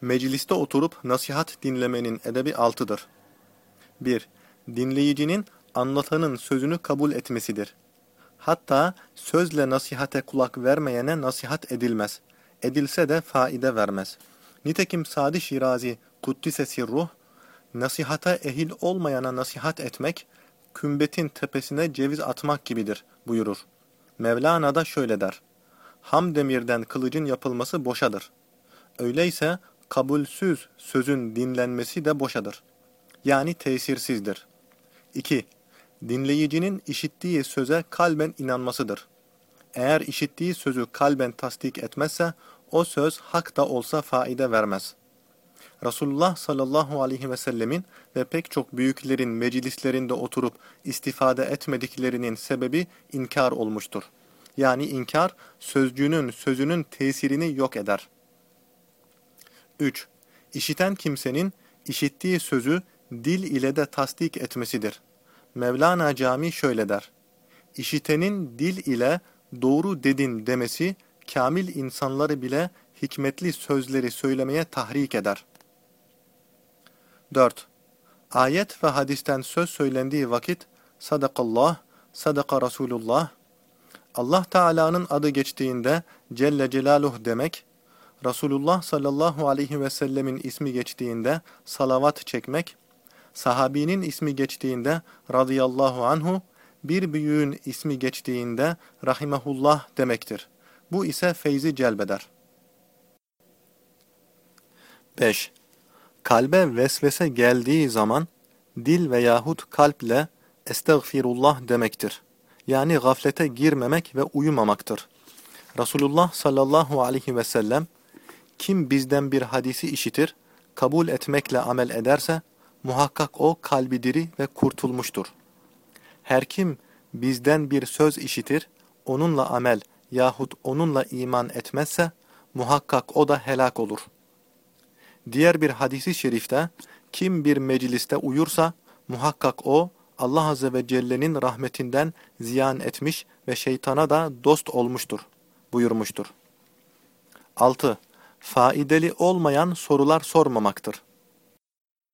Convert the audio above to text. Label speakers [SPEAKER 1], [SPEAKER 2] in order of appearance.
[SPEAKER 1] Mecliste oturup nasihat dinlemenin edebi altıdır. 1. Dinleyicinin anlatanın sözünü kabul etmesidir. Hatta sözle nasihate kulak vermeyene nasihat edilmez. Edilse de faide vermez. Nitekim Sadi Şirazi Kuddise Sirruh, nasihata ehil olmayana nasihat etmek, kümbetin tepesine ceviz atmak gibidir buyurur. Mevlana da şöyle der. Ham demirden kılıcın yapılması boşadır. Öyleyse kabulsüz sözün dinlenmesi de boşadır. Yani tesirsizdir. 2. Dinleyicinin işittiği söze kalben inanmasıdır. Eğer işittiği sözü kalben tasdik etmezse, o söz hak da olsa faide vermez. Resulullah sallallahu aleyhi ve sellemin ve pek çok büyüklerin meclislerinde oturup istifade etmediklerinin sebebi inkar olmuştur. Yani inkar, sözcüğünün sözünün tesirini yok eder. 3. İşiten kimsenin işittiği sözü dil ile de tasdik etmesidir. Mevlana Cami şöyle der. İşitenin dil ile doğru dedin demesi, kamil insanları bile hikmetli sözleri söylemeye tahrik eder. 4. Ayet ve hadisten söz söylendiği vakit, Sadakallah, Sadaka Resulullah, Allah Teala'nın adı geçtiğinde Celle Celaluh demek, Resulullah sallallahu aleyhi ve sellemin ismi geçtiğinde salavat çekmek, sahabinin ismi geçtiğinde radıyallahu anhu, bir büyüğün ismi geçtiğinde rahimehullah demektir. Bu ise feyzi celbeder. 5. Kalbe vesvese geldiği zaman dil veyahut kalple estağfirullah demektir. Yani gaflete girmemek ve uyumamaktır. Resulullah sallallahu aleyhi ve sellem kim bizden bir hadisi işitir, kabul etmekle amel ederse, muhakkak o kalbi diri ve kurtulmuştur. Her kim bizden bir söz işitir, onunla amel yahut onunla iman etmezse, muhakkak o da helak olur. Diğer bir hadisi şerifte, kim bir mecliste uyursa, muhakkak o, Allah Azze ve Celle'nin rahmetinden ziyan etmiş ve şeytana da dost olmuştur, buyurmuştur. 6 faideli olmayan sorular sormamaktır.